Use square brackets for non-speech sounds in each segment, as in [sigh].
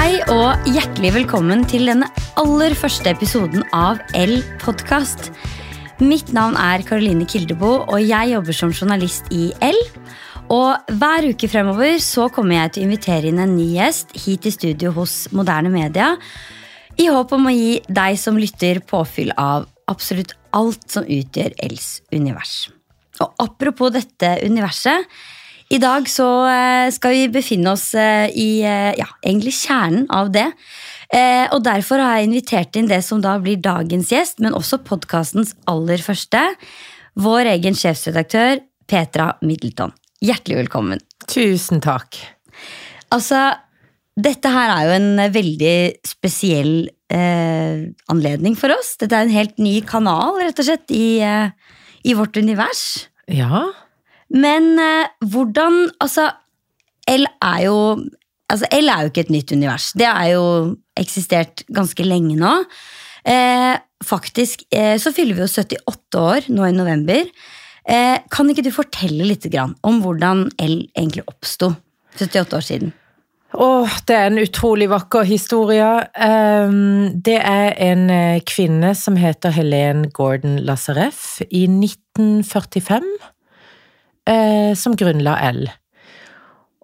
Hei og hjertelig velkommen til denne aller første episoden av L podkast. Mitt navn er Karoline Kildebo, og jeg jobber som journalist i L. Og hver uke fremover så kommer jeg til å invitere inn en ny gjest hit i studio hos Moderne Media, i håp om å gi deg som lytter påfyll av absolutt alt som utgjør Ls univers. Og apropos dette universet. I dag så eh, skal vi befinne oss eh, i eh, ja, egentlig kjernen av det. Og Derfor har jeg invitert inn det som da blir dagens gjest, men også podkastens aller første. Vår egen sjefsredaktør Petra Middleton. Hjertelig velkommen. Tusen takk. Altså, dette her er jo en veldig spesiell eh, anledning for oss. Dette er en helt ny kanal, rett og slett, i, eh, i vårt univers. Ja. Men eh, hvordan Altså, L er jo Altså, L er jo ikke et nytt univers. Det er jo eksistert ganske lenge nå. Eh, faktisk eh, så fyller vi jo 78 år nå i november. Eh, kan ikke du fortelle litt om hvordan L egentlig oppsto 78 år siden? Åh, det er en utrolig vakker historie. Um, det er en eh, kvinne som heter Helene Gordon Lazareff i 1945 eh, som grunnla L.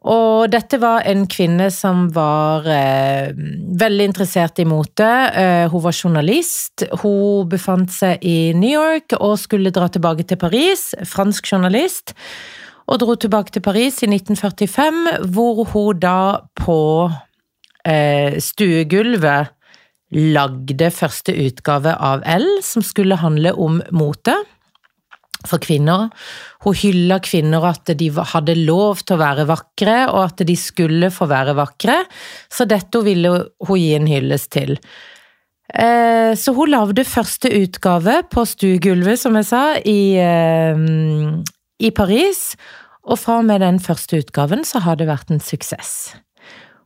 Og dette var en kvinne som var eh, veldig interessert i mote. Eh, hun var journalist. Hun befant seg i New York og skulle dra tilbake til Paris. Fransk journalist. Og dro tilbake til Paris i 1945, hvor hun da på eh, stuegulvet lagde første utgave av L, som skulle handle om mote for kvinner. Hun hylla kvinner at de hadde lov til å være vakre, og at de skulle få være vakre, så dette ville hun gi en hyllest til. Eh, så hun lagde første utgave på stuegulvet, som jeg sa, i, eh, i Paris, og fra og med den første utgaven så har det vært en suksess.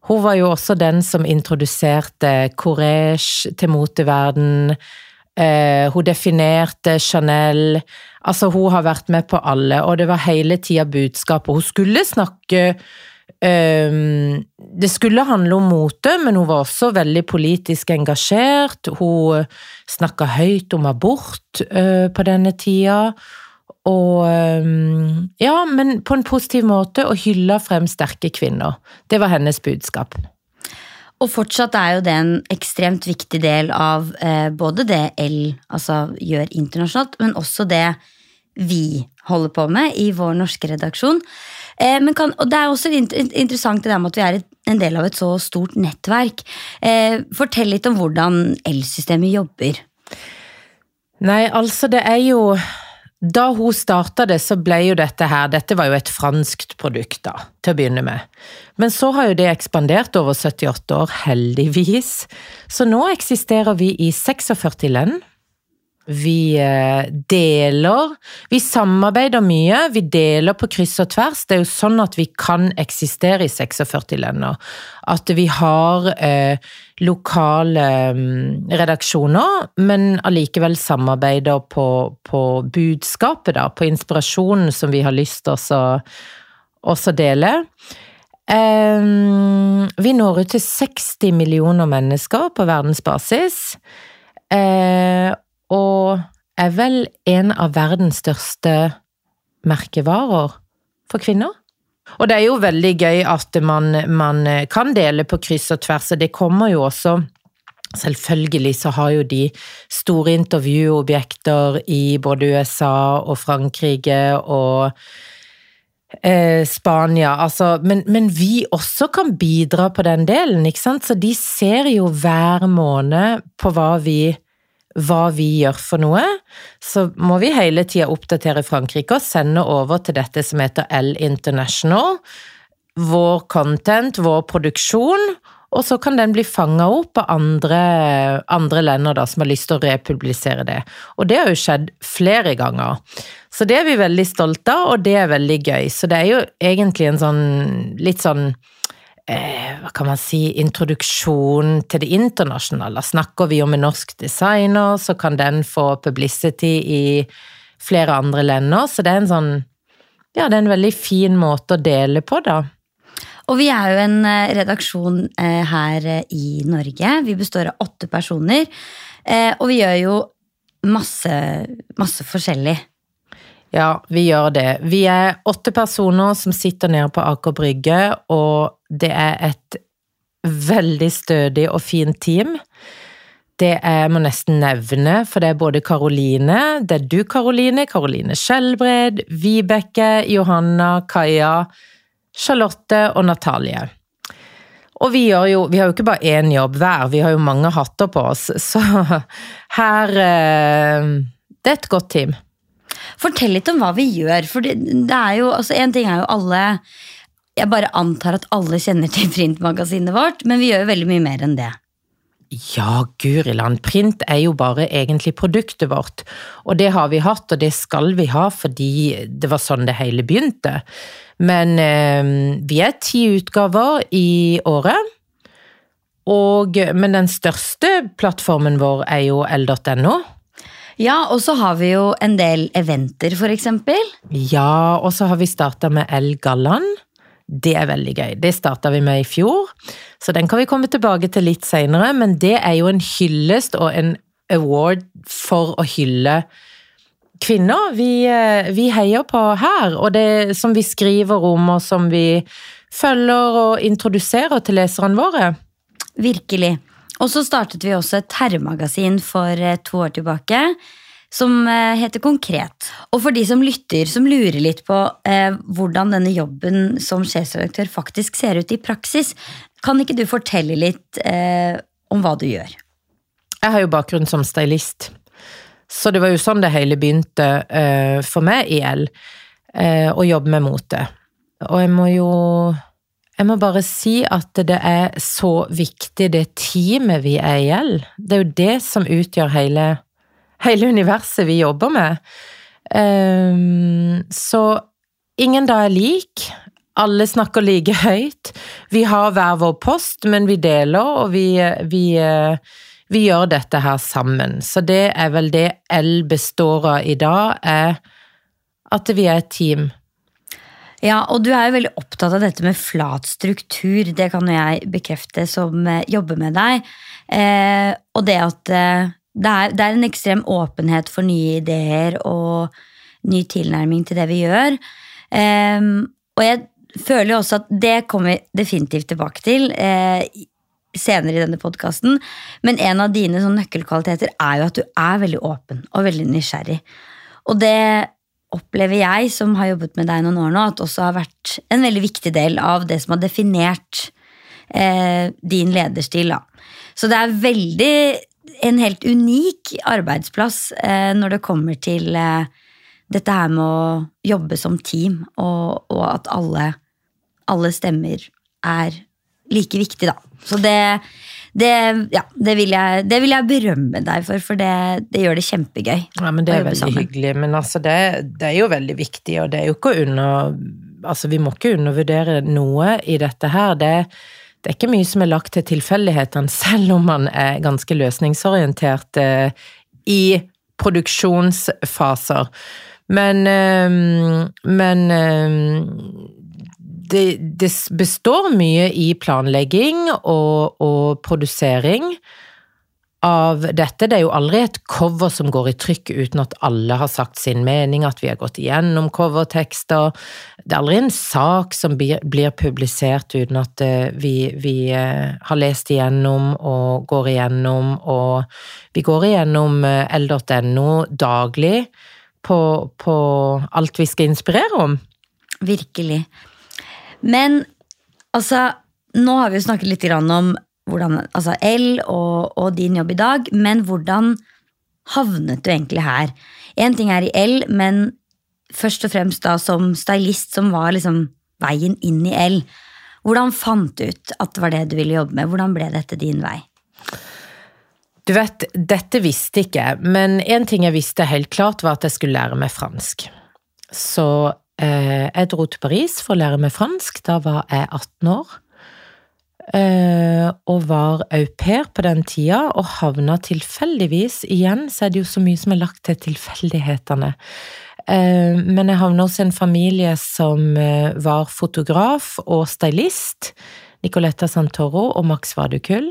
Hun var jo også den som introduserte Courage til moteverden. Eh, hun definerte Chanel. Altså, hun har vært med på alle, og det var hele tida budskapet. Hun skulle snakke um, Det skulle handle om mote, men hun var også veldig politisk engasjert. Hun snakka høyt om abort uh, på denne tida. Og um, Ja, men på en positiv måte, og hylla frem sterke kvinner. Det var hennes budskap. Og fortsatt er jo det en ekstremt viktig del av eh, både det L altså, gjør internasjonalt, men også det vi holder på med i vår norske redaksjon. Eh, kan, og Det er også interessant det der med at vi er en del av et så stort nettverk. Eh, fortell litt om hvordan L-systemet jobber. Nei, altså det er jo da hun starta det, så ble jo dette her Dette var jo et franskt produkt, da, til å begynne med. Men så har jo det ekspandert over 78 år, heldigvis. Så nå eksisterer vi i 46 land. Vi eh, deler Vi samarbeider mye, vi deler på kryss og tvers. Det er jo sånn at vi kan eksistere i 46 land. At vi har eh, lokale um, redaksjoner, men allikevel samarbeider på, på, budskapet, da. På inspirasjonen som vi har lyst til å dele. Eh, vi når ut til 60 millioner mennesker på verdensbasis. Uh, og er vel en av verdens største merkevarer for kvinner. Og det er jo veldig gøy at man, man kan dele på kryss og tvers, og det kommer jo også Selvfølgelig så har jo de store intervjuobjekter i både USA og Frankrike og eh, Spania, altså, men, men, vi også kan bidra på den delen, ikke sant? Så de ser jo hver måned på hva vi hva vi gjør for noe, så må vi hele tida oppdatere Frankrike og sende over til dette som heter L International. Vår content, vår produksjon, og så kan den bli fanga opp av andre, andre da, som har lyst til å republisere det. Og det har jo skjedd flere ganger. Så det er vi veldig stolte av, og det er veldig gøy. Så det er jo egentlig en sånn litt sånn hva kan man si, introduksjon til det internasjonale. Snakker vi om en norsk designer, så kan den få publicity i flere andre land. Så det er en sånn Ja, det er en veldig fin måte å dele på, da. Og vi er jo en eh, redaksjon eh, her eh, i Norge. Vi består av åtte personer. Eh, og vi gjør jo masse, masse forskjellig. Ja, vi gjør det. Vi er åtte personer som sitter nede på Aker Brygge, og det er et veldig stødig og fint team. Det jeg må nesten nevne, for det er både Karoline, det er du Karoline, Karoline Skjelbred, Vibeke, Johanna, Kaja, Charlotte og Natalie. Og vi, jo, vi har jo ikke bare én jobb hver, vi har jo mange hatter på oss, [laughs] så her eh, Det er et godt team. Fortell litt om hva vi gjør. For det, er jo, altså En ting er jo alle Jeg bare antar at alle kjenner til printmagasinet vårt, men vi gjør jo veldig mye mer enn det. Ja, Guriland, print er jo bare egentlig produktet vårt, og det har vi hatt, og det skal vi ha fordi det var sånn det hele begynte. Men eh, vi er ti utgaver i året, og, men den største plattformen vår er jo l.no. Ja, og så har vi jo en del eventer, eksempel. Ja, og så har vi starta med El Gallan. Det er veldig gøy. Det starta vi med i fjor, så den kan vi komme tilbake til litt seinere. Men det er jo en hyllest og en award for å hylle kvinner vi, eh, vi heier på her. Og det som vi skriver om, og som vi følger og introduserer til leserne våre. Virkelig. Og så startet vi også et herremagasin for eh, to år tilbake som eh, heter Konkret. Og for de som lytter, som lurer litt på eh, hvordan denne jobben som sjefsredaktør faktisk ser ut i praksis, kan ikke du fortelle litt eh, om hva du gjør? Jeg har jo bakgrunn som stylist, så det var jo sånn det hele begynte eh, for meg i L, eh, å jobbe med mote. Og jeg må jo jeg må bare si at det er så viktig, det teamet vi er i L. Det er jo det som utgjør hele hele universet vi jobber med. Um, så ingen da er lik. Alle snakker like høyt. Vi har hver vår post, men vi deler, og vi, vi, vi gjør dette her sammen. Så det er vel det L består av i dag, er at vi er et team. Ja, og du er jo veldig opptatt av dette med flat struktur. Det kan jo jeg bekrefte som eh, jobber med deg. Eh, og det at eh, det er, det er, en ekstrem åpenhet for nye ideer og ny tilnærming til det vi gjør. Eh, og jeg føler jo også at det kommer vi definitivt tilbake til uh, senere i denne podkasten. Men en av dine sånn nøkkelkvaliteter er jo at du er veldig åpen og veldig nysgjerrig. Og det opplever jeg, som har jobbet med deg noen år nå, at også har vært en veldig viktig del av det som har definert eh, din lederstil. Da. Så det er veldig en helt unik arbeidsplass eh, når det kommer til eh, dette her med å jobbe som team, og, og at alle, alle, stemmer er like viktig, da. Så det, det, ja, det, vil jeg, det, vil jeg, berømme deg for, for det, det gjør det kjempegøy. Ja, men Det er veldig sammen. hyggelig. Men altså, det, er jo veldig viktig, og det er jo ikke under Altså, vi må ikke undervurdere noe i dette her. Det er det ikke mye som er lagt til tilfeldighetene, [laughs] selv om man er ganske løsningsorientert eh, i produksjonsfaser. Men, eh, men eh, det, det, består mye i planlegging og, og produsering av dette. Det er jo aldri et cover som går i trykk uten at alle har sagt sin mening, at vi har gått igjennom covertekster. Det er aldri en sak som blir publisert uten at eh, vi, vi eh, har lest igjennom og går igjennom, og vi går igjennom eh, l.no daglig på, på alt vi skal inspirere om. Virkelig. Men altså, nå har vi jo snakket litt om hvordan, altså L og, og, din jobb i dag, men hvordan havnet du egentlig her? Én ting er i L, men først og fremst da som stylist, som var liksom veien inn i L. Hvordan fant du ut at det var det du ville jobbe med? Hvordan ble dette din vei? Du vet, dette visste ikke men én ting jeg visste helt klart, var at jeg skulle lære meg fransk. Så jeg dro til Paris for å lære meg fransk. Da var jeg 18 år. Eh, og var au pair på den tida, og havna tilfeldigvis Igjen så er det jo så mye som er lagt til tilfeldighetene. Eh, men jeg havna hos en familie som eh, var fotograf og stylist. Nicoletta Santoro og Max Vadukull.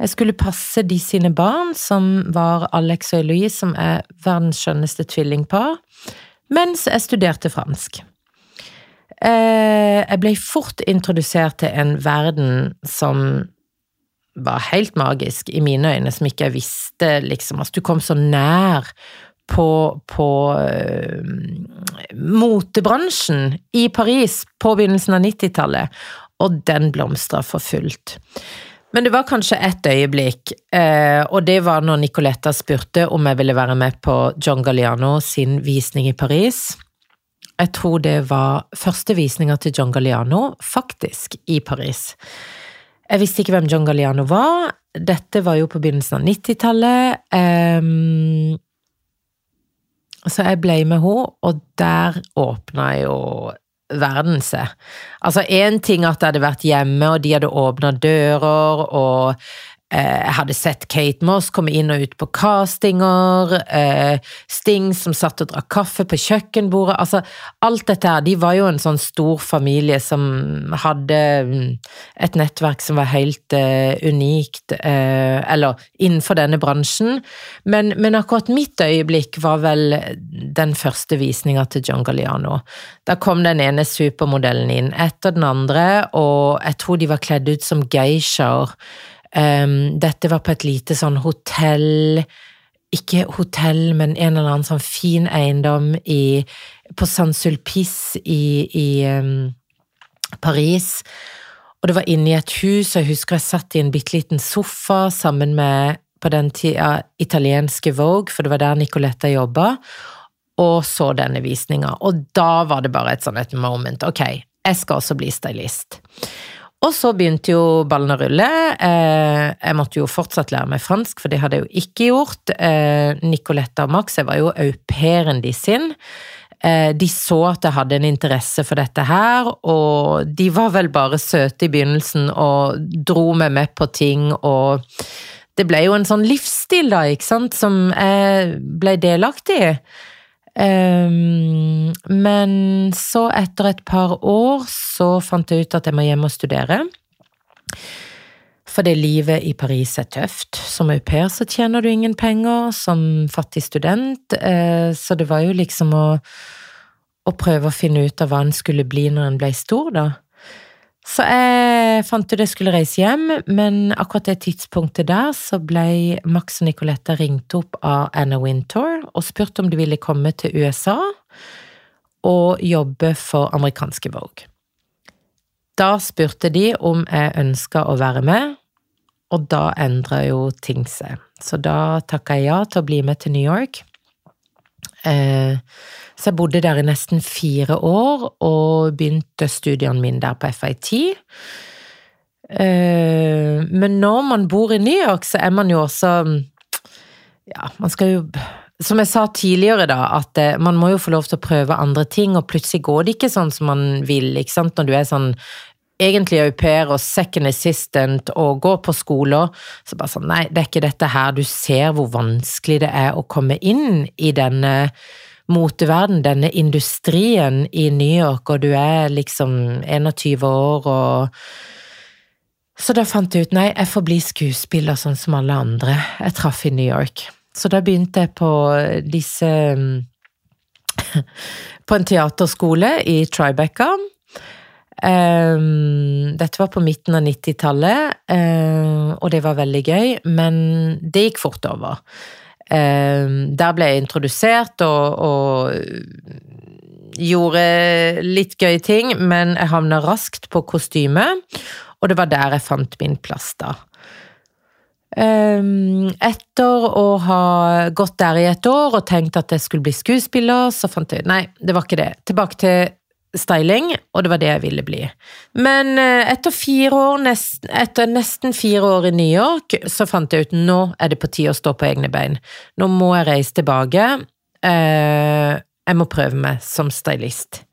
Jeg skulle passe de sine barn, som var Alex og Eloise, som er verdens skjønneste tvillingpar, mens jeg studerte fransk. Jeg ble fort introdusert til en verden som var helt magisk i mine øyne, som ikke jeg visste, liksom. Altså, du kom så nær på, på uh, motebransjen i Paris på begynnelsen av 90-tallet, og den blomstra for fullt. Men det var kanskje ett øyeblikk, uh, og det var når Nicoletta spurte om jeg ville være med på John Galliano sin visning i Paris. Jeg tror det var første visninga til John Galliano, faktisk, i Paris. Jeg visste ikke hvem John Galliano var. Dette var jo på begynnelsen av 90-tallet. Um, så jeg ble med henne, og der åpna jo verden seg. Altså, én ting at jeg hadde vært hjemme, og de hadde åpna dører, og jeg hadde sett Kate Moss komme inn og ut på castinger, eh, Sting som satt og drakk kaffe på kjøkkenbordet, altså alt dette her. De var jo en sånn stor familie som hadde mm, et nettverk som var helt uh, unikt, eller innenfor denne bransjen. Men, men, akkurat mitt øyeblikk var vel den første visninga til John Galliano. Da kom den ene supermodellen inn etter den andre, og jeg tror de var kledd ut som geishaer. Um, dette var på et lite sånn hotell Ikke hotell, men en eller annen sånn fin eiendom i, på San Sulpice i, i um, Paris. Og det var inne i et hus, og jeg husker jeg satt i en bitte liten sofa sammen med på den tida italienske Vogue, for det var der Nicoletta jobba, og så denne visninga. Og da var det bare et sånn et moment. Ok, jeg skal også bli stylist. Og så begynte jo ballen å rulle. Eh, jeg måtte jo fortsatt lære meg fransk, for det hadde jeg jo ikke gjort. Eh, Nicoletta og Max, jeg var jo au pairen de sin. Eh, de så at jeg hadde en interesse for dette her, og de var vel bare søte i begynnelsen og dro meg med på ting og det ble jo en sånn livsstil, da, ikke sant, som jeg ble delaktig i. Um, men så, etter et par år, så fant jeg ut at jeg må hjem og studere. Fordi livet i Paris er tøft. Som au pair så tjener du ingen penger, som fattig student, uh, så det var jo liksom å, å prøve å finne ut av hva en skulle bli når en ble stor, da. Så jeg fant ut jeg skulle reise hjem, men akkurat det tidspunktet der så ble Max og Nicoletta ringt opp av Anna Wintour og spurt om de ville komme til USA og jobbe for amerikanske Vogue. Da spurte de om jeg ønska å være med, og da endra jo ting seg. Så da takka jeg ja til å bli med til New York. Eh, så jeg bodde der i nesten fire år, og begynte studiene mine der på FIT. Eh, men når man bor i New York, så er man jo også Ja, man skal jo Som jeg sa tidligere, da, at eh, man må jo få lov til å prøve andre ting, og plutselig går det ikke sånn som man vil, ikke sant, når du er sånn egentlig au pair og second assistant og går på skoler, så bare sånn Nei, det er ikke dette her. Du ser hvor vanskelig det er å komme inn i denne moteverden, denne industrien i New York, og du er liksom 21 år og Så da fant jeg ut nei, jeg får bli skuespiller sånn som alle andre jeg traff i New York. Så da begynte jeg på disse [laughs] På en teaterskole i Tribeca. Um, dette var på midten av 90-tallet, um, og det var veldig gøy, men det gikk fort over. Um, der ble jeg introdusert og, og gjorde litt gøye ting, men jeg havna raskt på kostyme, og det var der jeg fant min plass, da. Ehm, etter å ha gått der i et år og tenkt at jeg skulle bli skuespiller, så fant jeg Nei, det var ikke det. Tilbake til styling, og det var det jeg ville bli. Men eh, etter, år, nesten, etter nesten fire år i New York, så fant jeg ut nå er det på tide å stå på egne bein. Nå må jeg reise tilbake. Eh, jeg må prøve meg som stylist.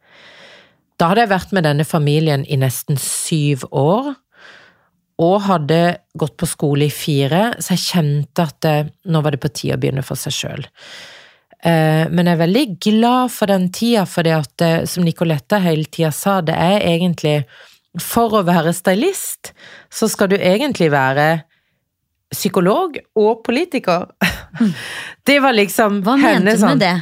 Da hadde jeg vært med denne familien i nesten syv år, og hadde gått på skole i fire, så jeg kjente at det, nå var det på tide å begynne for seg sjøl. Eh, men jeg er veldig glad for den tida, for det at, eh, som Nicoletta hele tida sa, det er egentlig For å være stylist, så skal du egentlig være psykolog og politiker. [laughs] Det var liksom Hva mente henne du sånn. med det?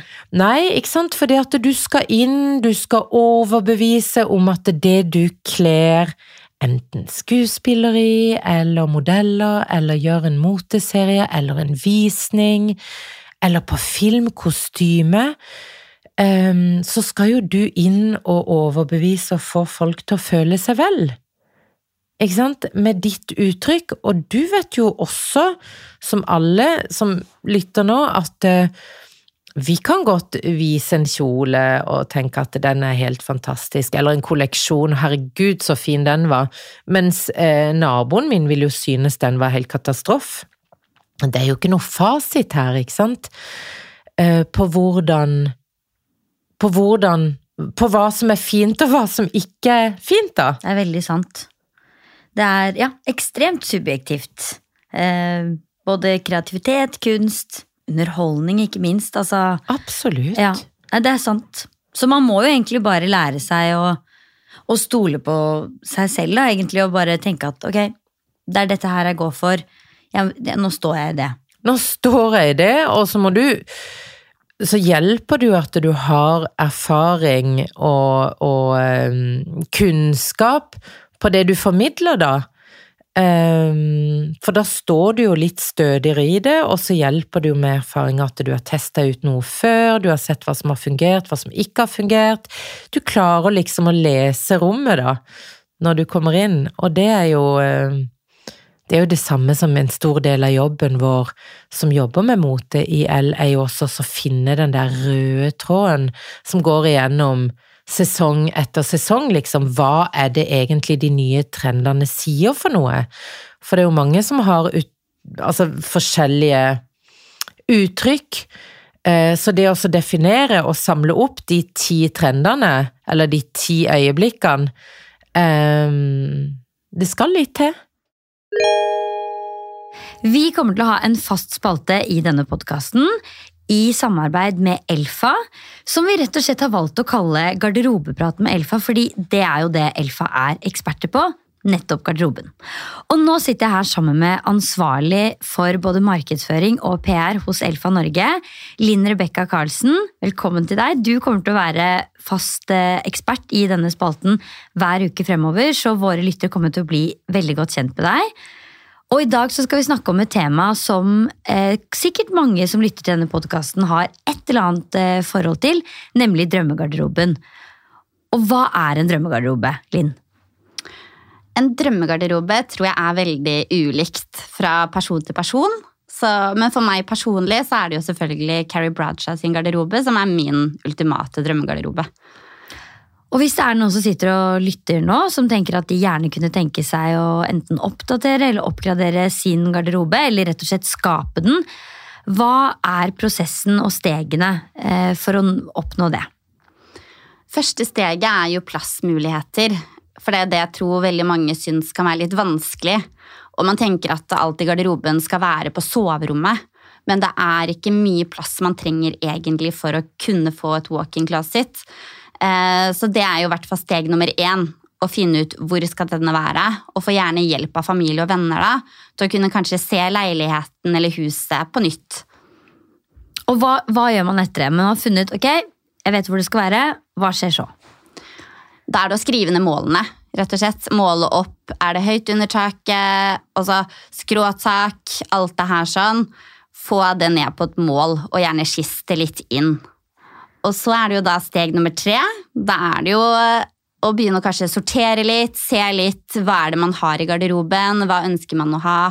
Nei, ikke sant, fordi at du skal inn, du skal overbevise om at det du kler enten skuespilleri eller modeller, eller gjør en moteserie, eller en visning, eller på filmkostyme, ehm, så skal jo du inn og overbevise og få folk til å føle seg vel. Ikke sant? Med ditt uttrykk, og du vet jo også, som alle som lytter nå, at eh, vi kan godt vise en kjole og tenke at den er helt fantastisk, eller en kolleksjon, herregud så fin den var, mens eh, naboen min vil jo synes den var helt katastrofe. Det er jo ikke noe fasit her, ikke sant, eh, på hvordan På hvordan På hva som er fint, og hva som ikke er fint, da. Det er veldig sant. Det er ja, ekstremt subjektivt. Eh, både kreativitet, kunst, underholdning, ikke minst. Altså, Absolutt. ja, det er sant. Så man må jo egentlig bare lære seg å, å stole på seg selv, da, egentlig, og bare tenke at ok, det er dette her jeg går for. Ja, det, nå står jeg i det. Nå står jeg i det, og så må du Så hjelper det jo at du har erfaring og, og eh, kunnskap på det du formidler, da. Ehm, for da står du jo litt stødigere i det, og så hjelper det jo med erfaring at du har testa ut noe før, du har sett hva som har fungert, hva som ikke har fungert. Du klarer liksom å lese rommet, da, når du kommer inn, og det er jo eh, det er jo det samme som en stor del av jobben vår som jobber med mote i L, er jo også å finne den der røde tråden som går igjennom sesong etter sesong, liksom. Hva er det egentlig de nye trendene sier for noe? For det er jo mange som har ut, altså forskjellige uttrykk. Eh, Så det å definere og samle opp de ti trendene, eller de ti øyeblikkene, eh, det skal litt til. Vi kommer til å ha en fast spalte i denne podkasten i samarbeid med Elfa, som vi rett og slett har valgt å kalle Garderobeprat med Elfa, fordi det er jo det Elfa er eksperter på. Nettopp garderoben. Og nå sitter jeg her sammen med ansvarlig for både markedsføring og PR hos Elfa Norge, Linn Rebekka Karlsen. Velkommen til deg. Du kommer til å være fast eh, ekspert i denne spalten hver uke fremover, så våre lyttere kommer til å bli veldig godt kjent med deg. Og i dag så skal vi snakke om et tema som eh, sikkert mange som lytter til denne podkasten har et eller annet eh, forhold til, nemlig drømmegarderoben. Og hva er en drømmegarderobe, Linn? En drømmegarderobe tror jeg er veldig ulikt fra person til person. Så, men for meg personlig så er det jo selvfølgelig Carrie Bradshaw sin garderobe som er min ultimate drømmegarderobe. Og hvis det er noen som sitter og lytter nå, som tenker at de gjerne kunne tenke seg å enten oppdatere eller oppgradere sin garderobe, eller rett og slett skape den, hva er prosessen og stegene eh, for å oppnå det? Første steget er jo plassmuligheter. For det er det jeg tror veldig mange syns kan være litt vanskelig. Og man tenker at alt i garderoben skal være på soverommet. Men det er ikke mye plass man trenger egentlig for å kunne få et walk-in closet. Eh, Så det er jo i hvert fall steg nummer én. Å finne ut hvor skal denne være, og få gjerne hjelp av familie og venner da, til å kunne kanskje se leiligheten eller huset på nytt. Og hva, hva gjør man etter det? Man har funnet ok, jeg vet hvor det skal være. Hva skjer så? Da er det å skrive ned målene. rett og slett. Måle opp. Er det høyt under taket? Altså skråtak, alt det her sånn. Få det ned på et mål, og gjerne skiste litt inn. Og så er det jo da steg nummer tre. Da er det jo å begynne å kanskje sortere litt, se litt hva er det man har i garderoben, hva ønsker man å ha.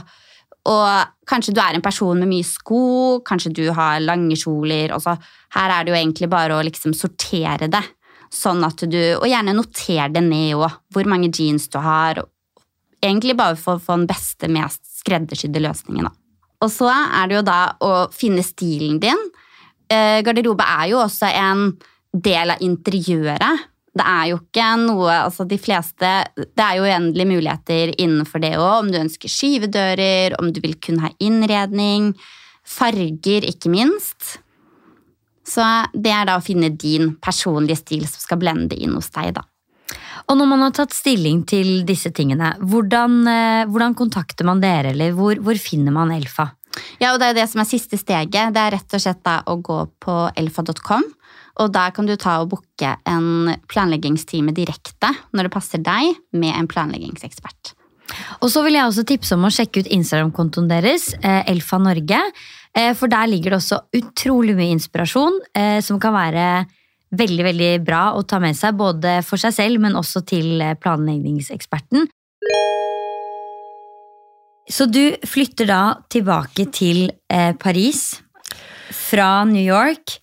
Og kanskje du er en person med mye sko, kanskje du har lange kjoler. og så her er det jo egentlig bare å liksom sortere det. Sånn at du, Og gjerne noter det ned òg, hvor mange jeans du har. Egentlig bare for å få den beste, mest skreddersydde løsningen. da. Og så er det jo da å finne stilen din. Eh, Garderobe er jo også en del av interiøret. Det er jo ikke noe altså de fleste, Det er jo uendelige muligheter innenfor det òg. Om du ønsker skyvedører, om du vil kun ha innredning. Farger, ikke minst. Så det er da å finne din personlige stil som skal blende inn hos deg, da. Og når man har tatt stilling til disse tingene, hvordan, eh, hvordan kontakter man dere, eller hvor, hvor finner man Elfa? Ja, og det er jo det som er siste steget. Det er rett og slett da å gå på elfa.com. Og der kan du ta og booke en planleggingstime direkte når det passer deg, med en planleggingsekspert. Og så vil jeg også tipse om å sjekke ut Instagram-kontoen deres, eh, Elfa Norge. Eh, for der ligger det også utrolig mye inspirasjon eh, som kan være veldig veldig bra å ta med seg. Både for seg selv, men også til eh, planleggingseksperten. Så du flytter da tilbake til Paris fra New York,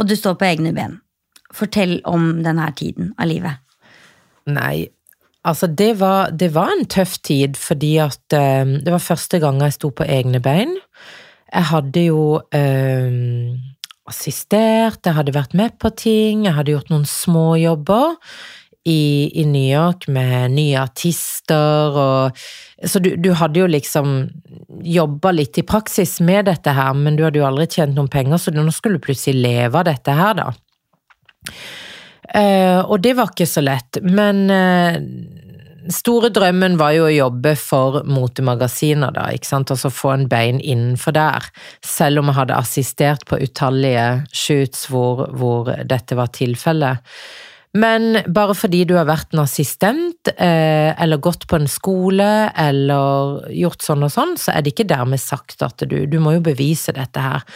og du står på egne ben. Fortell om denne tiden av livet. Nei, altså det var, det var en tøff tid, fordi at det var første gang jeg sto på egne bein. Jeg hadde jo eh, assistert, jeg hadde vært med på ting, jeg hadde gjort noen småjobber i, i New York med nye artister og Så du, du hadde jo liksom jobba litt i praksis med dette her, men du hadde jo aldri tjent noen penger, så nå skulle du plutselig leve av dette her, da. Eh, og det var ikke så lett, men eh, store drømmen var jo å jobbe for motemagasiner, da, ikke sant, altså få en bein innenfor der. Selv om jeg hadde assistert på utallige shoots hvor, hvor dette var tilfellet. Men bare fordi du har vært en assistent, eh, eller gått på en skole, eller gjort sånn og sånn, så er det ikke dermed sagt at du Du må jo bevise dette her.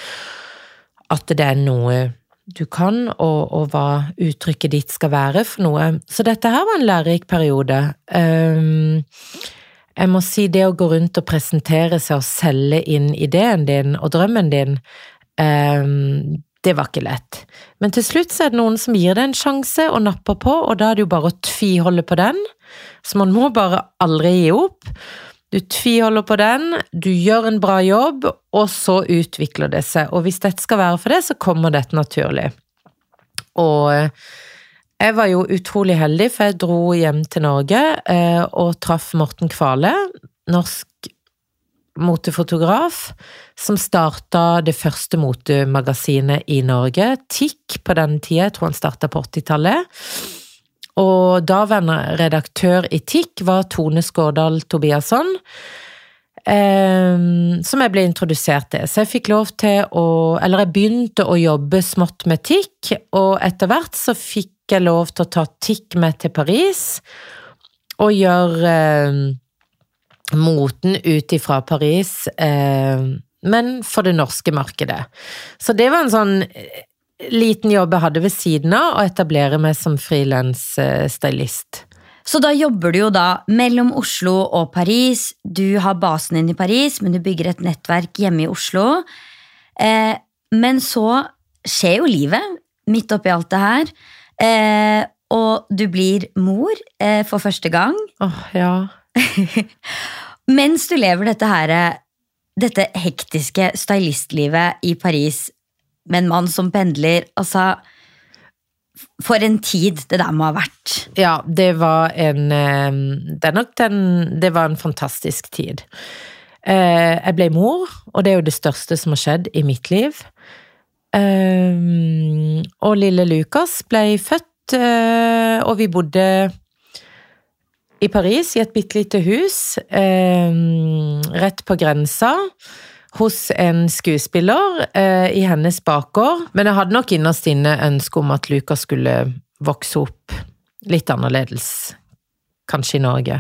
At det er noe du kan, og, og hva uttrykket ditt skal være for noe. Så dette her var en lærerik periode. Um, jeg må si det å gå rundt og presentere seg og selge inn ideen din og drømmen din, um, det var ikke lett. Men til slutt så er det noen som gir deg en sjanse og napper på, og da er det jo bare å tviholde på den. Så man må bare aldri gi opp. Du tviholder på den, du gjør en bra jobb, og så utvikler det seg. Og hvis dette skal være for det, så kommer dette naturlig. Og jeg var jo utrolig heldig, for jeg dro hjem til Norge eh, og traff Morten Kvale, norsk motefotograf, som starta det første motemagasinet i Norge, TIK, på den tida. Jeg tror han starta på 80-tallet. Og daværende redaktør i TIK var Tone Skårdal Tobiasson. Eh, som jeg ble introdusert til. Så jeg fikk lov til å Eller jeg begynte å jobbe smått med TIK, og etter hvert så fikk jeg lov til å ta TIK med til Paris og gjøre eh, moten ut ifra Paris, eh, men for det norske markedet. Så det var en sånn liten jobb jeg hadde ved siden av, å etablere meg som frilansstylist. Så da jobber du jo da mellom Oslo og Paris. Du har basen din i Paris, men du bygger et nettverk hjemme i Oslo. Eh, men så skjer jo livet midt oppi alt det her. Eh, og du blir mor eh, for første gang. Åh, oh, ja. [laughs] Mens du lever dette her, dette hektiske stylistlivet i Paris med en mann som pendler, altså For en tid det der må ha vært. Ja, det var en Det er nok den Det var en fantastisk tid. Eh, jeg ble mor, og det er jo det største som har skjedd i mitt liv. Eh, og lille Lukas ble født, eh, og vi bodde i Paris, i et bitte lite hus eh, rett på grensa. Hos en skuespiller eh, i hennes bakgård. Men jeg hadde nok innerst inne ønske om at Lukas skulle vokse opp litt annerledes, kanskje i Norge.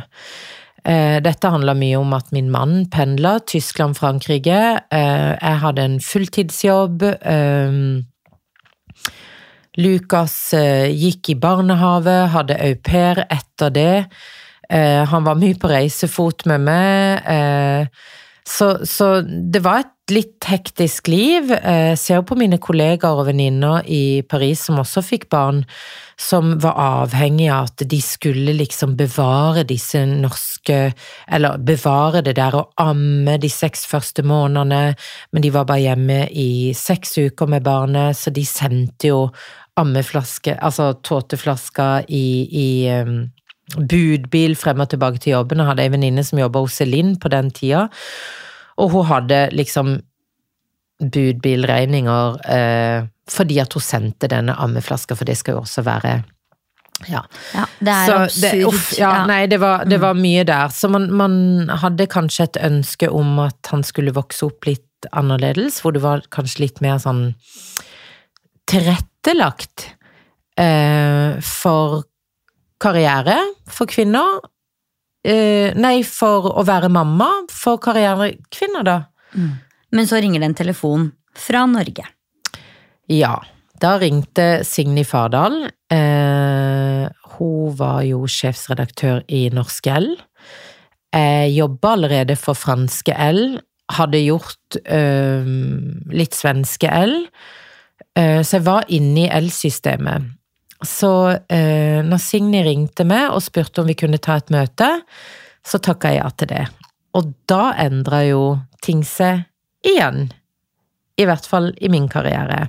Eh, dette handla mye om at min mann pendla Tyskland-Frankrike. Eh, jeg hadde en fulltidsjobb. Eh, Lukas eh, gikk i barnehage, hadde au pair etter det. Eh, han var mye på reisefot med meg. Så, så, det var et litt hektisk liv. Jeg eh, ser på mine kollegaer og venninner i Paris som også fikk barn, som var avhengig av at de skulle liksom bevare disse norske Eller bevare det der å amme de seks første månedene, men de var bare hjemme i seks uker med barnet, så de sendte jo ammeflaske, altså tåteflasker i, i budbil frem og tilbake til jobben. Jeg hadde ei venninne som jobba hos Celine på den tida, og hun hadde liksom budbilregninger eh, fordi at hun sendte denne ammeflaska, for det skal jo også være ja. Ja, det er Så absurd. det, uff, ja, Nei, det var, det var mye der. Så man, man hadde kanskje et ønske om at han skulle vokse opp litt annerledes, hvor det var kanskje litt mer sånn tilrettelagt eh, for karriere for kvinner. Eh, nei, for å være mamma for karrierekvinner, da. Men så ringer det en telefon fra Norge. Ja, da ringte Signy Fardal. Eh, hun var jo sjefsredaktør i Norsk L. Jeg jobba allerede for franske L. Hadde gjort eh, litt svenske L. Eh, så jeg var inne i L-systemet. Så eh, når Signy ringte meg og spurte om vi kunne ta et møte, så takka jeg ja til det. Og da endra jo ting seg igjen. I hvert fall i min karriere.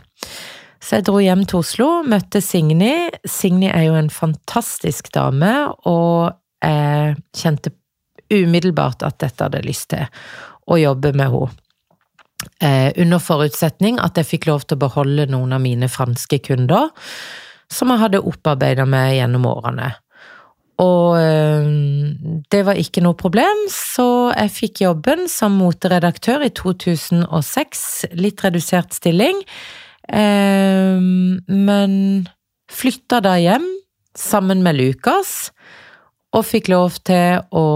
Så jeg dro hjem til Oslo, møtte Signy. Signy er jo en fantastisk dame, og jeg kjente umiddelbart at dette hadde lyst til å jobbe med henne. Eh, under forutsetning at jeg fikk lov til å beholde noen av mine franske kunder, som jeg hadde opparbeida meg gjennom årene. Og eh, det var ikke noe problem, så jeg fikk jobben som moteredaktør i 2006. Litt redusert stilling. Eh, men flytta da hjem sammen med Lukas, og fikk lov til å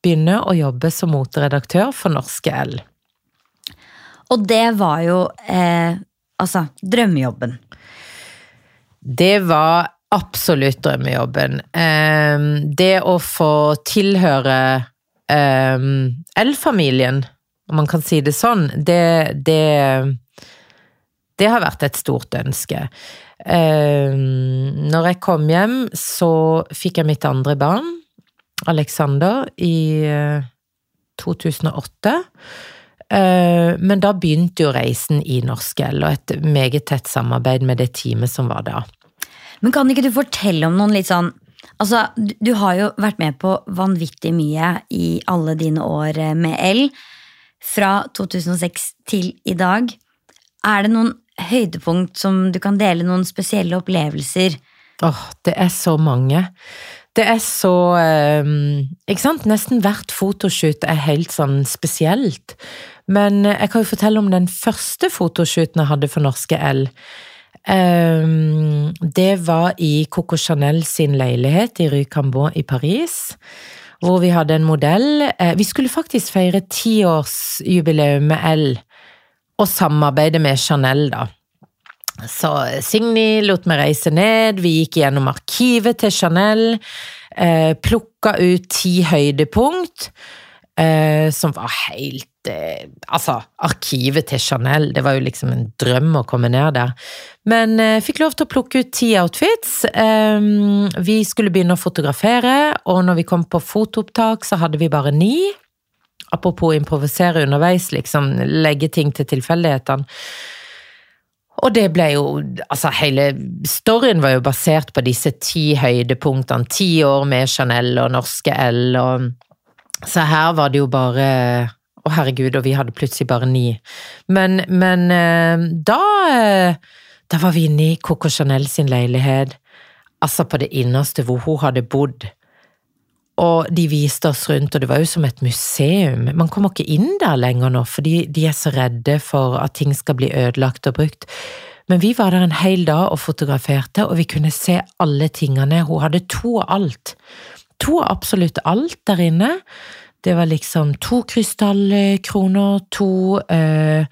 begynne å jobbe som moteredaktør for Norske L. Og det var jo eh, altså drømmejobben. Det var absolutt drømmejobben. Eh, det å få tilhøre eh, L-familien, om man kan si det sånn, det, det, det har vært et stort ønske. Eh, når jeg kom hjem, så fikk jeg mitt andre barn, Alexander, i eh, 2008. Eh, Men da begynte jo reisen i Norsk L, og et meget tett samarbeid med det teamet som var da. Men kan ikke du fortelle om noen litt sånn Altså, du, har jo vært med på vanvittig mye i alle dine år eh, med L. Fra 2006 til i dag. Er det noen høydepunkt som du kan dele, noen spesielle opplevelser? Åh, det er så mange. Det er så eh, Ikke sant? Nesten hvert fotoshoot er helt sånn spesielt. Men jeg kan jo fortelle om den første fotoshooten jeg hadde for Norske L. Eh, det var i Coco Chanel sin leilighet i Rue Cambon i Paris. Hvor vi hadde en modell. Eh, vi skulle faktisk feire tiårsjubileum med L, og samarbeide med Chanel, da. Så Signy lot meg reise ned, vi gikk gjennom arkivet til Chanel, eh, plukka ut ti høydepunkt, eh, som var helt eh, Altså, arkivet til Chanel, det var jo liksom en drøm å komme ned der. Men eh, fikk lov til å plukke ut ti outfits. Eh, vi skulle begynne å fotografere, og når vi kom på fotoopptak, så hadde vi bare ni. Apropos improvisere underveis, liksom legge ting til tilfeldighetene. Og det ble jo Altså, hele storyen var jo basert på disse ti høydepunktene. Ti år med Chanel og Norske L, og Så her var det jo bare Å, herregud, og vi hadde plutselig bare ni. Men, men eh, da eh, Da var vi inne i Coco Chanel sin leilighet. Altså på det innerste hvor hun hadde bodd. Og de viste oss rundt, og det var jo som et museum. Man kommer ikke inn der lenger nå, fordi de er så redde for at ting skal bli ødelagt og brukt. Men vi var der en hel dag og fotograferte, og vi kunne se alle tingene. Hun hadde to av alt. To av absolutt alt der inne. Det var liksom to krystallkroner, to øh,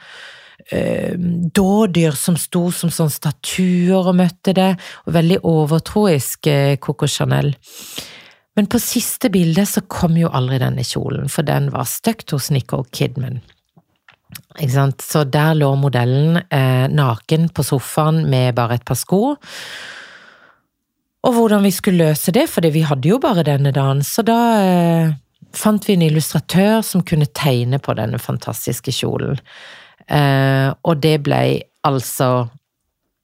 øh, dådyr som sto som sånne statuer og møtte det, og veldig overtroisk øh, Coco Chanel. Men på siste bilde så kom jo aldri denne kjolen, for den var støkt hos Nicole Kidman. Ikke sant? Så der lå modellen eh, naken på sofaen med bare et par sko. Og hvordan vi skulle løse det, for vi hadde jo bare denne dagen, så da eh, fant vi en illustratør som kunne tegne på denne fantastiske kjolen. Eh, og det ble altså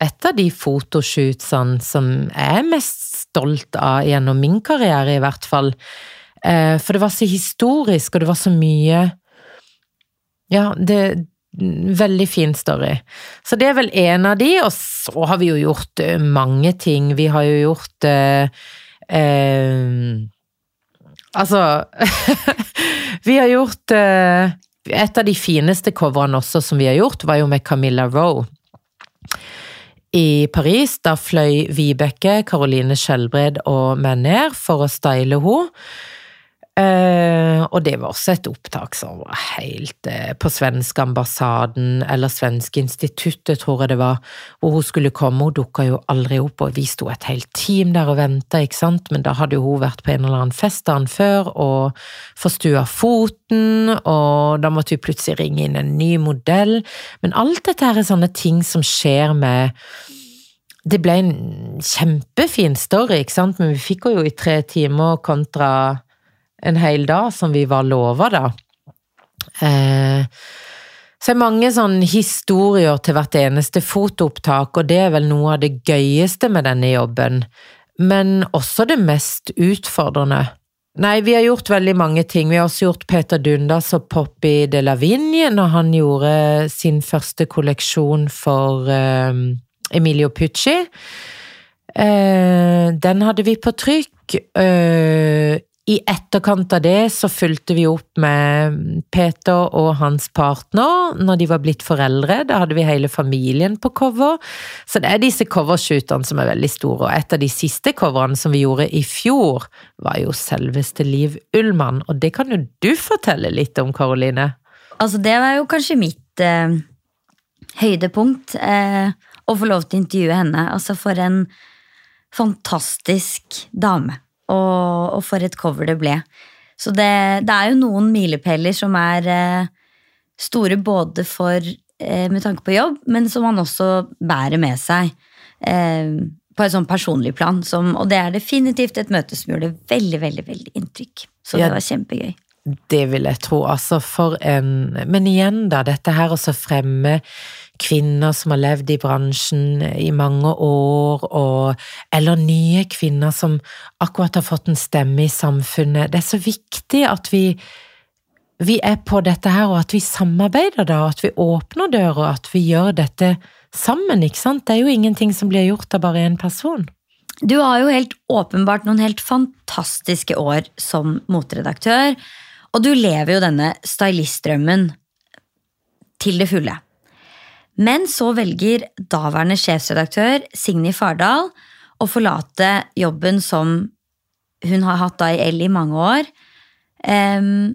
et av de fotoshootene som jeg er mest stolt av gjennom min karriere, i hvert fall. Eh, for det var så historisk, og det var så mye Ja, det, veldig fin story. Så det er vel en av de, og så har vi jo gjort eh, mange ting. Vi har jo gjort eh, eh, Altså [laughs] Vi har gjort eh, Et av de fineste coverne også som vi har gjort, var jo med Camilla Roe i Paris. Da fløy Vibeke, Caroline Skjelbred og meg ned for å style henne. Uh, og det var også et opptak som var helt uh, på svenske ambassaden, eller svenske instituttet, tror jeg det var, hvor hun skulle komme. Hun dukka jo aldri opp, og vi sto et helt team der og venta, ikke sant, men da hadde jo hun vært på en eller annen fest dagen før og forstua foten, og da måtte vi plutselig ringe inn en ny modell. Men alt dette her er sånne ting som skjer med det ble en kjempefin story, ikke sant, men vi fikk henne jo i tre timer kontra en hel dag, som vi var lova, da. Eh, så er mange sånne historier til hvert eneste fotoopptak, og det er vel noe av det gøyeste med denne jobben, men også det mest utfordrende. Nei, vi har gjort veldig mange ting. Vi har også gjort Peter Dundas og Poppy de la Vigne når han gjorde sin første kolleksjon for eh, Emilio Pucci. Eh, den hadde vi på trykk. Eh, i etterkant av det så fulgte vi opp med Peter og hans partner når de var blitt foreldre. Da hadde vi hele familien på cover. Så det er disse covershootene som er veldig store. Og et av de siste coverne som vi gjorde i fjor, var jo selveste Liv Ullmann. Og det kan jo du fortelle litt om, Karoline? Altså, det var jo kanskje mitt eh, høydepunkt. Eh, å få lov til å intervjue henne. Altså, for en fantastisk dame og, og for et cover det ble. Så det, det er jo noen milepæler som er eh, store både for eh, med tanke på jobb, men som man også bærer med seg eh, på et sånn personlig plan. Som, og det er definitivt et møte som gjorde veldig, veldig, veldig inntrykk. Så ja, det var kjempegøy. Det vil jeg tro. Altså, for en Men igjen, da, dette her å fremme kvinner som har levd i bransjen i mange år, og, eller nye kvinner som akkurat har fått en stemme i samfunnet. Det er så viktig at vi, vi er på dette her, og at vi samarbeider da, at vi åpner dører, at vi gjør dette sammen, ikke sant? Det er jo ingenting som blir gjort av bare én person. Du har jo helt åpenbart noen helt fantastiske år som moteredaktør, og du lever jo denne stylistdrømmen til det fulle. Men så velger daværende sjefsredaktør Signy Fardal å forlate jobben som hun har hatt da i L i mange år. Um,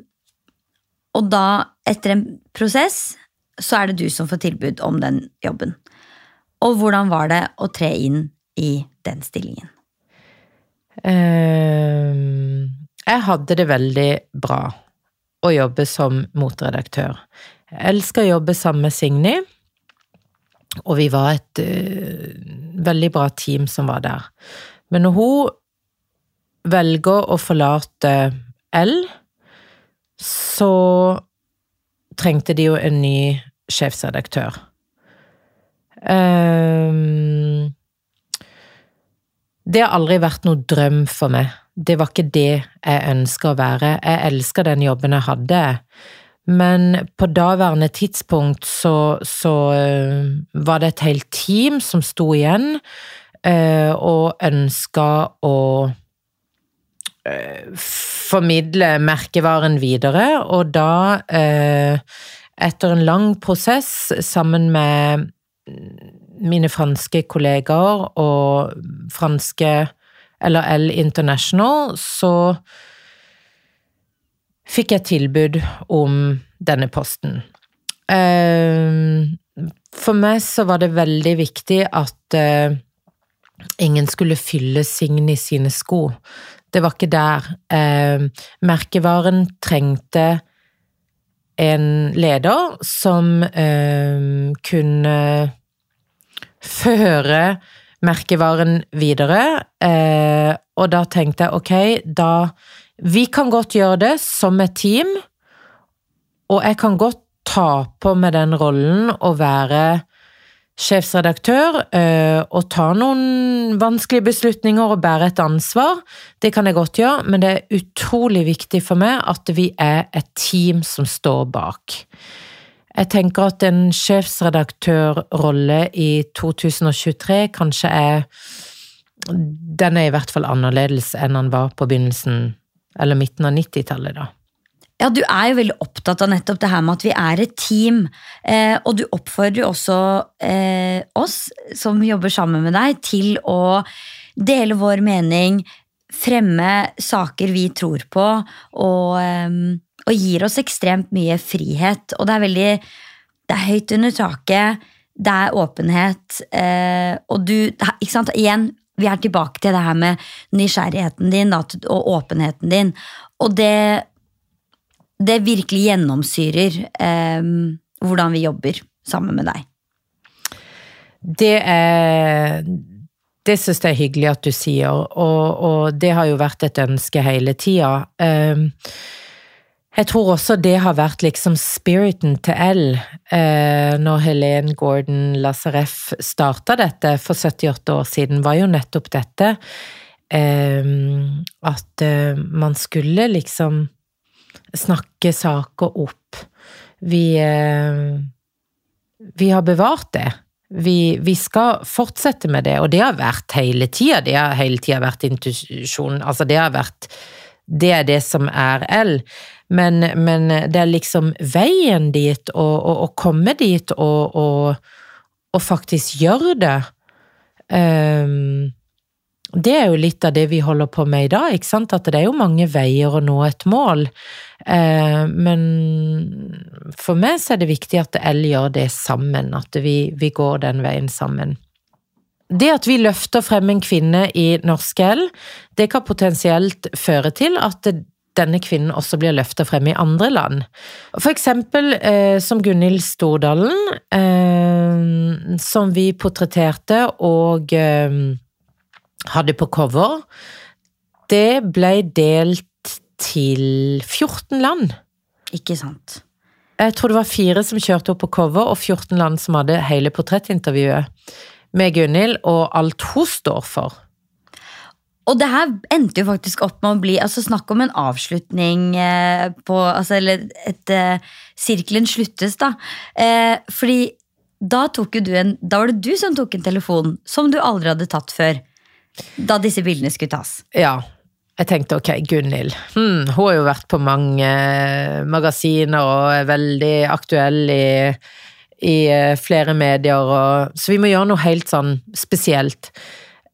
og da, etter en prosess, så er det du som får tilbud om den jobben. Og hvordan var det å tre inn i den stillingen? Um, jeg hadde det veldig bra å jobbe som motredaktør. Jeg elsker å jobbe sammen med Signy. Og vi var et uh, veldig bra team som var der. Men når hun velger å forlate L, så trengte de jo en ny sjefsredaktør. Um, det har aldri vært noe drøm for meg. Det var ikke det jeg ønska å være. Jeg elska den jobben jeg hadde. Men på daværende tidspunkt så, så uh, var det et helt team som sto igjen uh, og ønska å uh, formidle merkevaren videre, og da, etter en lang prosess sammen med mine franske kollegaer og franske eller L International, så fikk jeg tilbud om denne posten. Eh, for meg så var det veldig viktig at eh, ingen skulle fylle Signy sine sko. Det var ikke der. Eh, merkevaren trengte en leder som kunne føre merkevaren videre, og da tenkte jeg ok, da vi kan godt gjøre det som et team, og jeg kan godt ta på med den rollen å være sjefsredaktør øh, og ta noen vanskelige beslutninger og bære et ansvar. Det kan jeg godt gjøre, men det er utrolig viktig for meg at vi er et team som står bak. Jeg tenker at en sjefsredaktørrolle i 2023 kanskje er Den er i hvert fall annerledes enn den var på begynnelsen, eller midten av 90-tallet, da. Ja, du er jo veldig opptatt av nettopp det her med at vi er et team. Eh, og du oppfordrer jo også eh, oss som jobber sammen med deg, til å dele vår mening, fremme saker vi tror på, og, eh, og gir oss ekstremt mye frihet. Og det er veldig Det er høyt under taket, det er åpenhet, eh, og du Ikke sant, igjen, vi er tilbake til det her med nysgjerrigheten din og åpenheten din. Og det det virkelig gjennomsyrer eh, hvordan vi jobber sammen med deg. Det er Det syns jeg er hyggelig at du sier, og, og, det har jo vært et ønske hele tida. Eh, jeg tror også det har vært liksom spiriten til L eh, når Helene Gordon Lazareff starta dette for 78 år siden, var jo nettopp dette. Eh, at eh, man skulle liksom snakke saker opp. Vi, eh, vi har bevart det. Vi, vi, skal fortsette med det, og det har vært hele tida. Det har hele tida vært intuisjon. Altså, det har vært Det er det som er L. Men, men det er liksom veien dit, å komme dit og, og, og, faktisk gjøre det. Um, det er jo litt av det vi holder på med i dag, ikke sant? at det er jo mange veier å nå et mål. Uh, men for meg så er det viktig at L gjør det sammen, at vi, vi, går den veien sammen. Det at vi løfter frem en kvinne i norsk L, det kan potensielt føre til at denne kvinnen også blir løfta frem i andre land. For eksempel eh, som Gunhild Stordalen, eh, som vi portretterte og eh, hadde på cover, det ble delt til 14 land. Ikke sant. Jeg tror det var fire som kjørte opp på cover, og 14 land som hadde hele portrettintervjuet med Gunhild og alt hun står for. Og det her endte jo faktisk opp med å bli altså Snakk om en avslutning eh, på altså, Eller et et, Sirkelen sluttes, da. Eh, fordi da tok jo du en Da var det du som tok en telefon som du aldri hadde tatt før. Da disse bildene skulle tas? Ja. Jeg tenkte ok, Gunhild. Hmm, hun har jo vært på mange eh, magasiner og er veldig aktuell i, i eh, flere medier, og, så vi må gjøre noe helt sånn spesielt.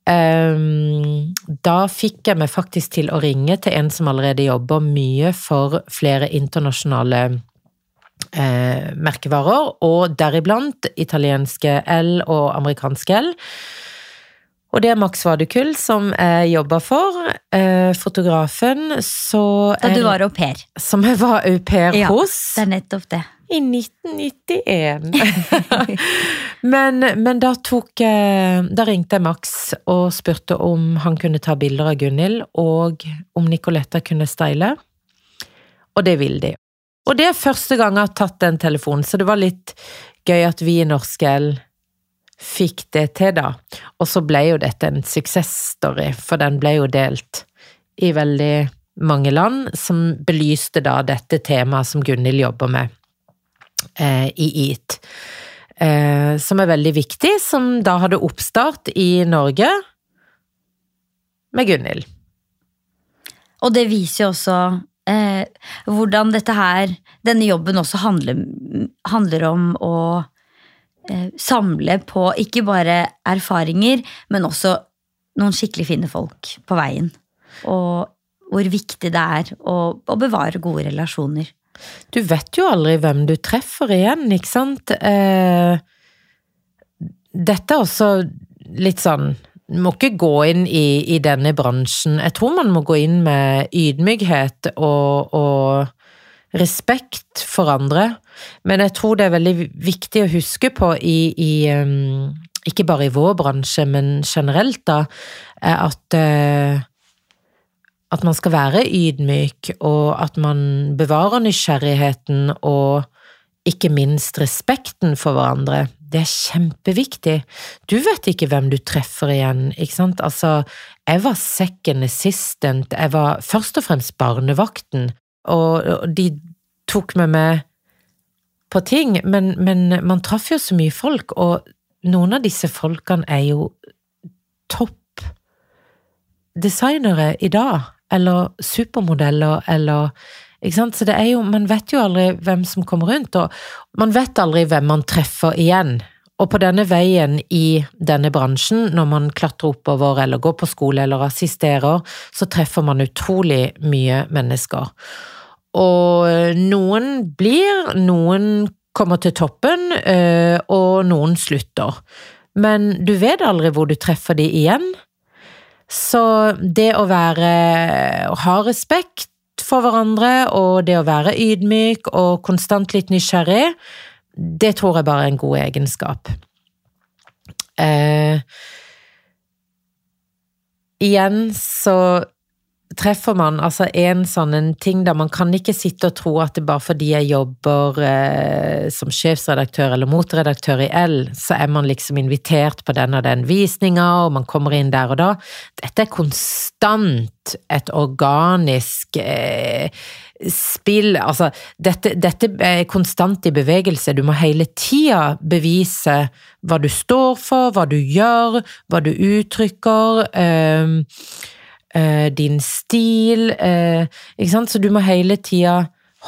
Um, da fikk jeg meg faktisk til å ringe til en som allerede jobber mye for flere internasjonale uh, merkevarer, og deriblant italienske L og amerikanske L. Og det er Max Vadekull som jeg jobber for. Eh, fotografen, så Da du var au pair? Som jeg var au pair ja, hos. Det er nettopp det. I 1991. [laughs] men, men da tok Da ringte jeg Max og spurte om han kunne ta bilder av Gunhild, og om Nicoletta kunne style. Og det vil de. Og det er første gang jeg har tatt den telefonen, så det var litt gøy at vi i Norskel fikk det til, da. Og så ble jo dette en suksessstory, for den ble jo delt i veldig mange land, som belyste da dette temaet som Gunhild jobber med eh, i EAT. Eh, som er veldig viktig, som da hadde oppstart i Norge med Gunhild. Og det viser jo også eh, hvordan dette her, denne jobben også handler, handler om å Eh, samle på ikke bare erfaringer, men også noen skikkelig fine folk på veien. Og hvor viktig det er å, å bevare gode relasjoner. Du vet jo aldri hvem du treffer igjen, ikke sant? Eh, dette er også litt sånn må ikke gå inn i, i, denne bransjen. Jeg tror man må gå inn med ydmykhet og, og respekt for andre. Men jeg tror det er veldig viktig å huske på i, i um, Ikke bare i vår bransje, men generelt, da, at uh, at man skal være ydmyk, og at man bevarer nysgjerrigheten og ikke minst respekten for hverandre. Det er kjempeviktig. Du vet ikke hvem du treffer igjen, ikke sant? Altså, jeg var second assistant, jeg var først og fremst barnevakten, og de tok med meg på ting, men, men man traff jo så mye folk, og noen av disse folkene er jo topp designere i dag, eller supermodeller, eller ikke sant? Så det er jo, man vet jo aldri hvem som kommer rundt, og man vet aldri hvem man treffer igjen. Og på denne veien i denne bransjen, når man klatrer oppover eller går på skole eller assisterer, så treffer man utrolig mye mennesker. Og noen blir, noen kommer til toppen, øh, og noen slutter. Men du vet aldri hvor du treffer de igjen. Så det å være å ha respekt for hverandre, og det å være ydmyk og konstant litt nysgjerrig, det tror jeg bare er en god egenskap. Eh, igjen så treffer man altså en sånn ting der man kan ikke sitte og tro at det bare fordi jeg jobber eh, som sjefsredaktør eller motredaktør i L, så er man liksom invitert på den og den visninga, og man kommer inn der og da. Dette er konstant et organisk eh, spill Altså, dette, dette, er konstant i bevegelse. Du må hele tida bevise hva du står for, hva du gjør, hva du uttrykker. Eh, eh, din stil, eh, ikke sant, så du må hele tida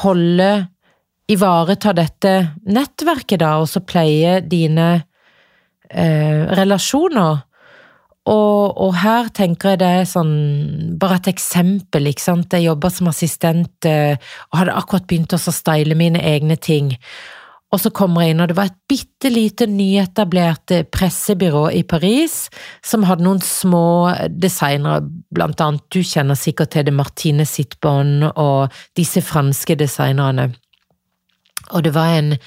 holde Ivareta dette nettverket, da, og så pleie dine eh, relasjoner. Og, og, her tenker jeg det er sånn Bare et eksempel, ikke sant. Jeg jobba som assistent eh, og hadde akkurat begynt å style mine egne ting. Og så kommer jeg inn, og det var et bitte lite nyetablert eh, pressebyrå i Paris som hadde noen små designere, blant annet du kjenner sikkert til det Martine Sitbon og disse franske designerne. Og det var en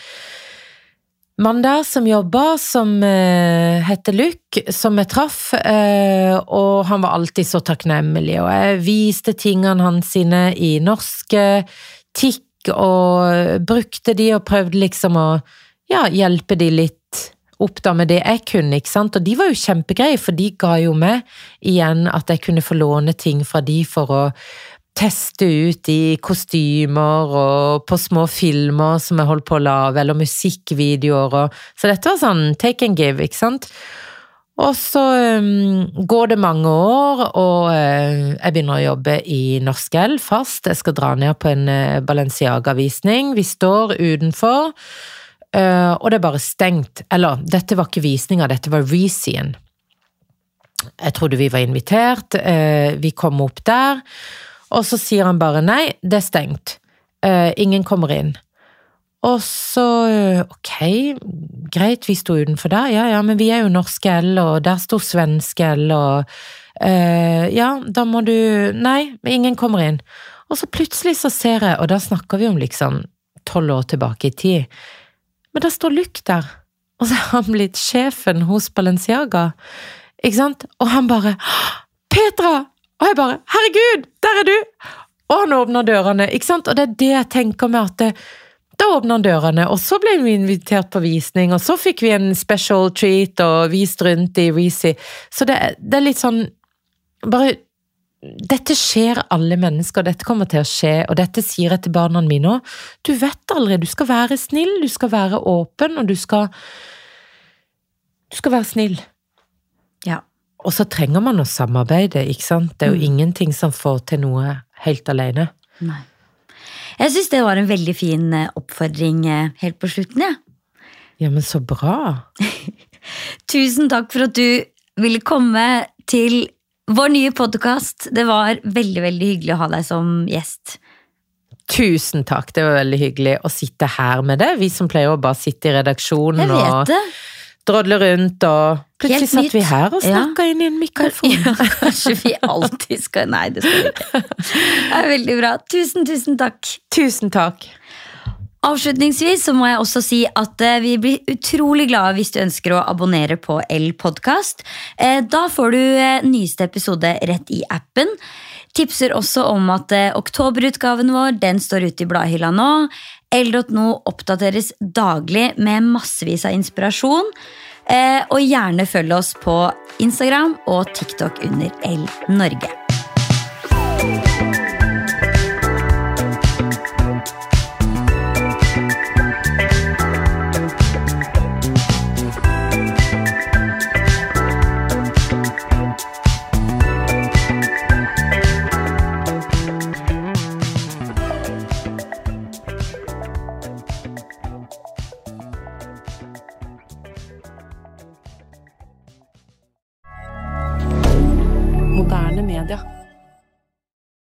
mann der som jobba, som uh, heter Luc, som jeg traff, uh, og han var alltid så takknemlig, og jeg viste tingene hans sine i norske tikk og brukte de og prøvde liksom å ja, hjelpe de litt opp da med det jeg kunne, ikke sant, og de var jo kjempegreie, for de ga jo meg igjen at jeg kunne få låne ting fra de for å teste ut i kostymer og på små filmer som jeg holdt på å lage, eller musikkvideoer og Så dette var sånn take and give, ikke sant. Og så um, går det mange år, og uh, jeg begynner å jobbe i Norsk L fast. Jeg skal dra ned på en uh, Balenciaga-visning. Vi står utenfor, uh, og det er bare stengt. Eller, dette var ikke visninga, dette var Reezien. Jeg trodde vi var invitert, vi kom opp der, og så sier han bare nei, det er stengt. ingen kommer inn. Og så, ok, greit, vi sto utenfor der, ja ja, men vi er jo norske L, og der sto svenske L, og uh, ja, da må du Nei, ingen kommer inn. Og så plutselig så ser jeg, og da snakker vi om liksom tolv år tilbake i tid, men da står Luc der, og så er han blitt sjefen hos Balenciaga, ikke sant, og han bare Petra! Og jeg bare herregud, der er du! Og han åpner dørene, ikke sant, og det er det jeg tenker med at det, da åpna han dørene, og så ble vi invitert på visning, og så fikk vi en special treat og vist rundt i Reezy. Så det, det, er litt sånn Bare Dette skjer alle mennesker, dette kommer til å skje, og dette sier jeg til barna mine òg. Du vet aldri, du skal være snill, du skal være åpen, og du skal Du skal være snill. Ja. Og så trenger man å samarbeide, ikke sant. Det er jo mm. ingenting som får til noe helt alene. Nei. Jeg syns det var en veldig fin eh, oppfordring eh, helt på slutten, jeg. Ja. ja, men så bra. [laughs] Tusen takk for at du ville komme til vår nye podkast. Det var veldig, veldig hyggelig å ha deg som gjest. Tusen takk, det var veldig hyggelig å sitte her med deg. Vi som pleier å bare sitte i redaksjonen Jeg vet og det drodle rundt, og plutselig satt vi her og snakka ja. inn i en mikrofon. [laughs] Ja, kanskje vi alltid skal Nei, det skal vi ikke. Det er veldig bra. Tusen, tusen takk. Tusen takk. Avslutningsvis så må jeg også si at eh, vi blir utrolig glade hvis du ønsker å abonnere på L-podkast. Eh, da får du eh, nyeste episode rett i appen. Tipser også om at oktoberutgaven vår den står ute i bladhylla nå. L.no oppdateres daglig med massevis av inspirasjon. Eh, og gjerne følg oss på Instagram og TikTok under L Norge.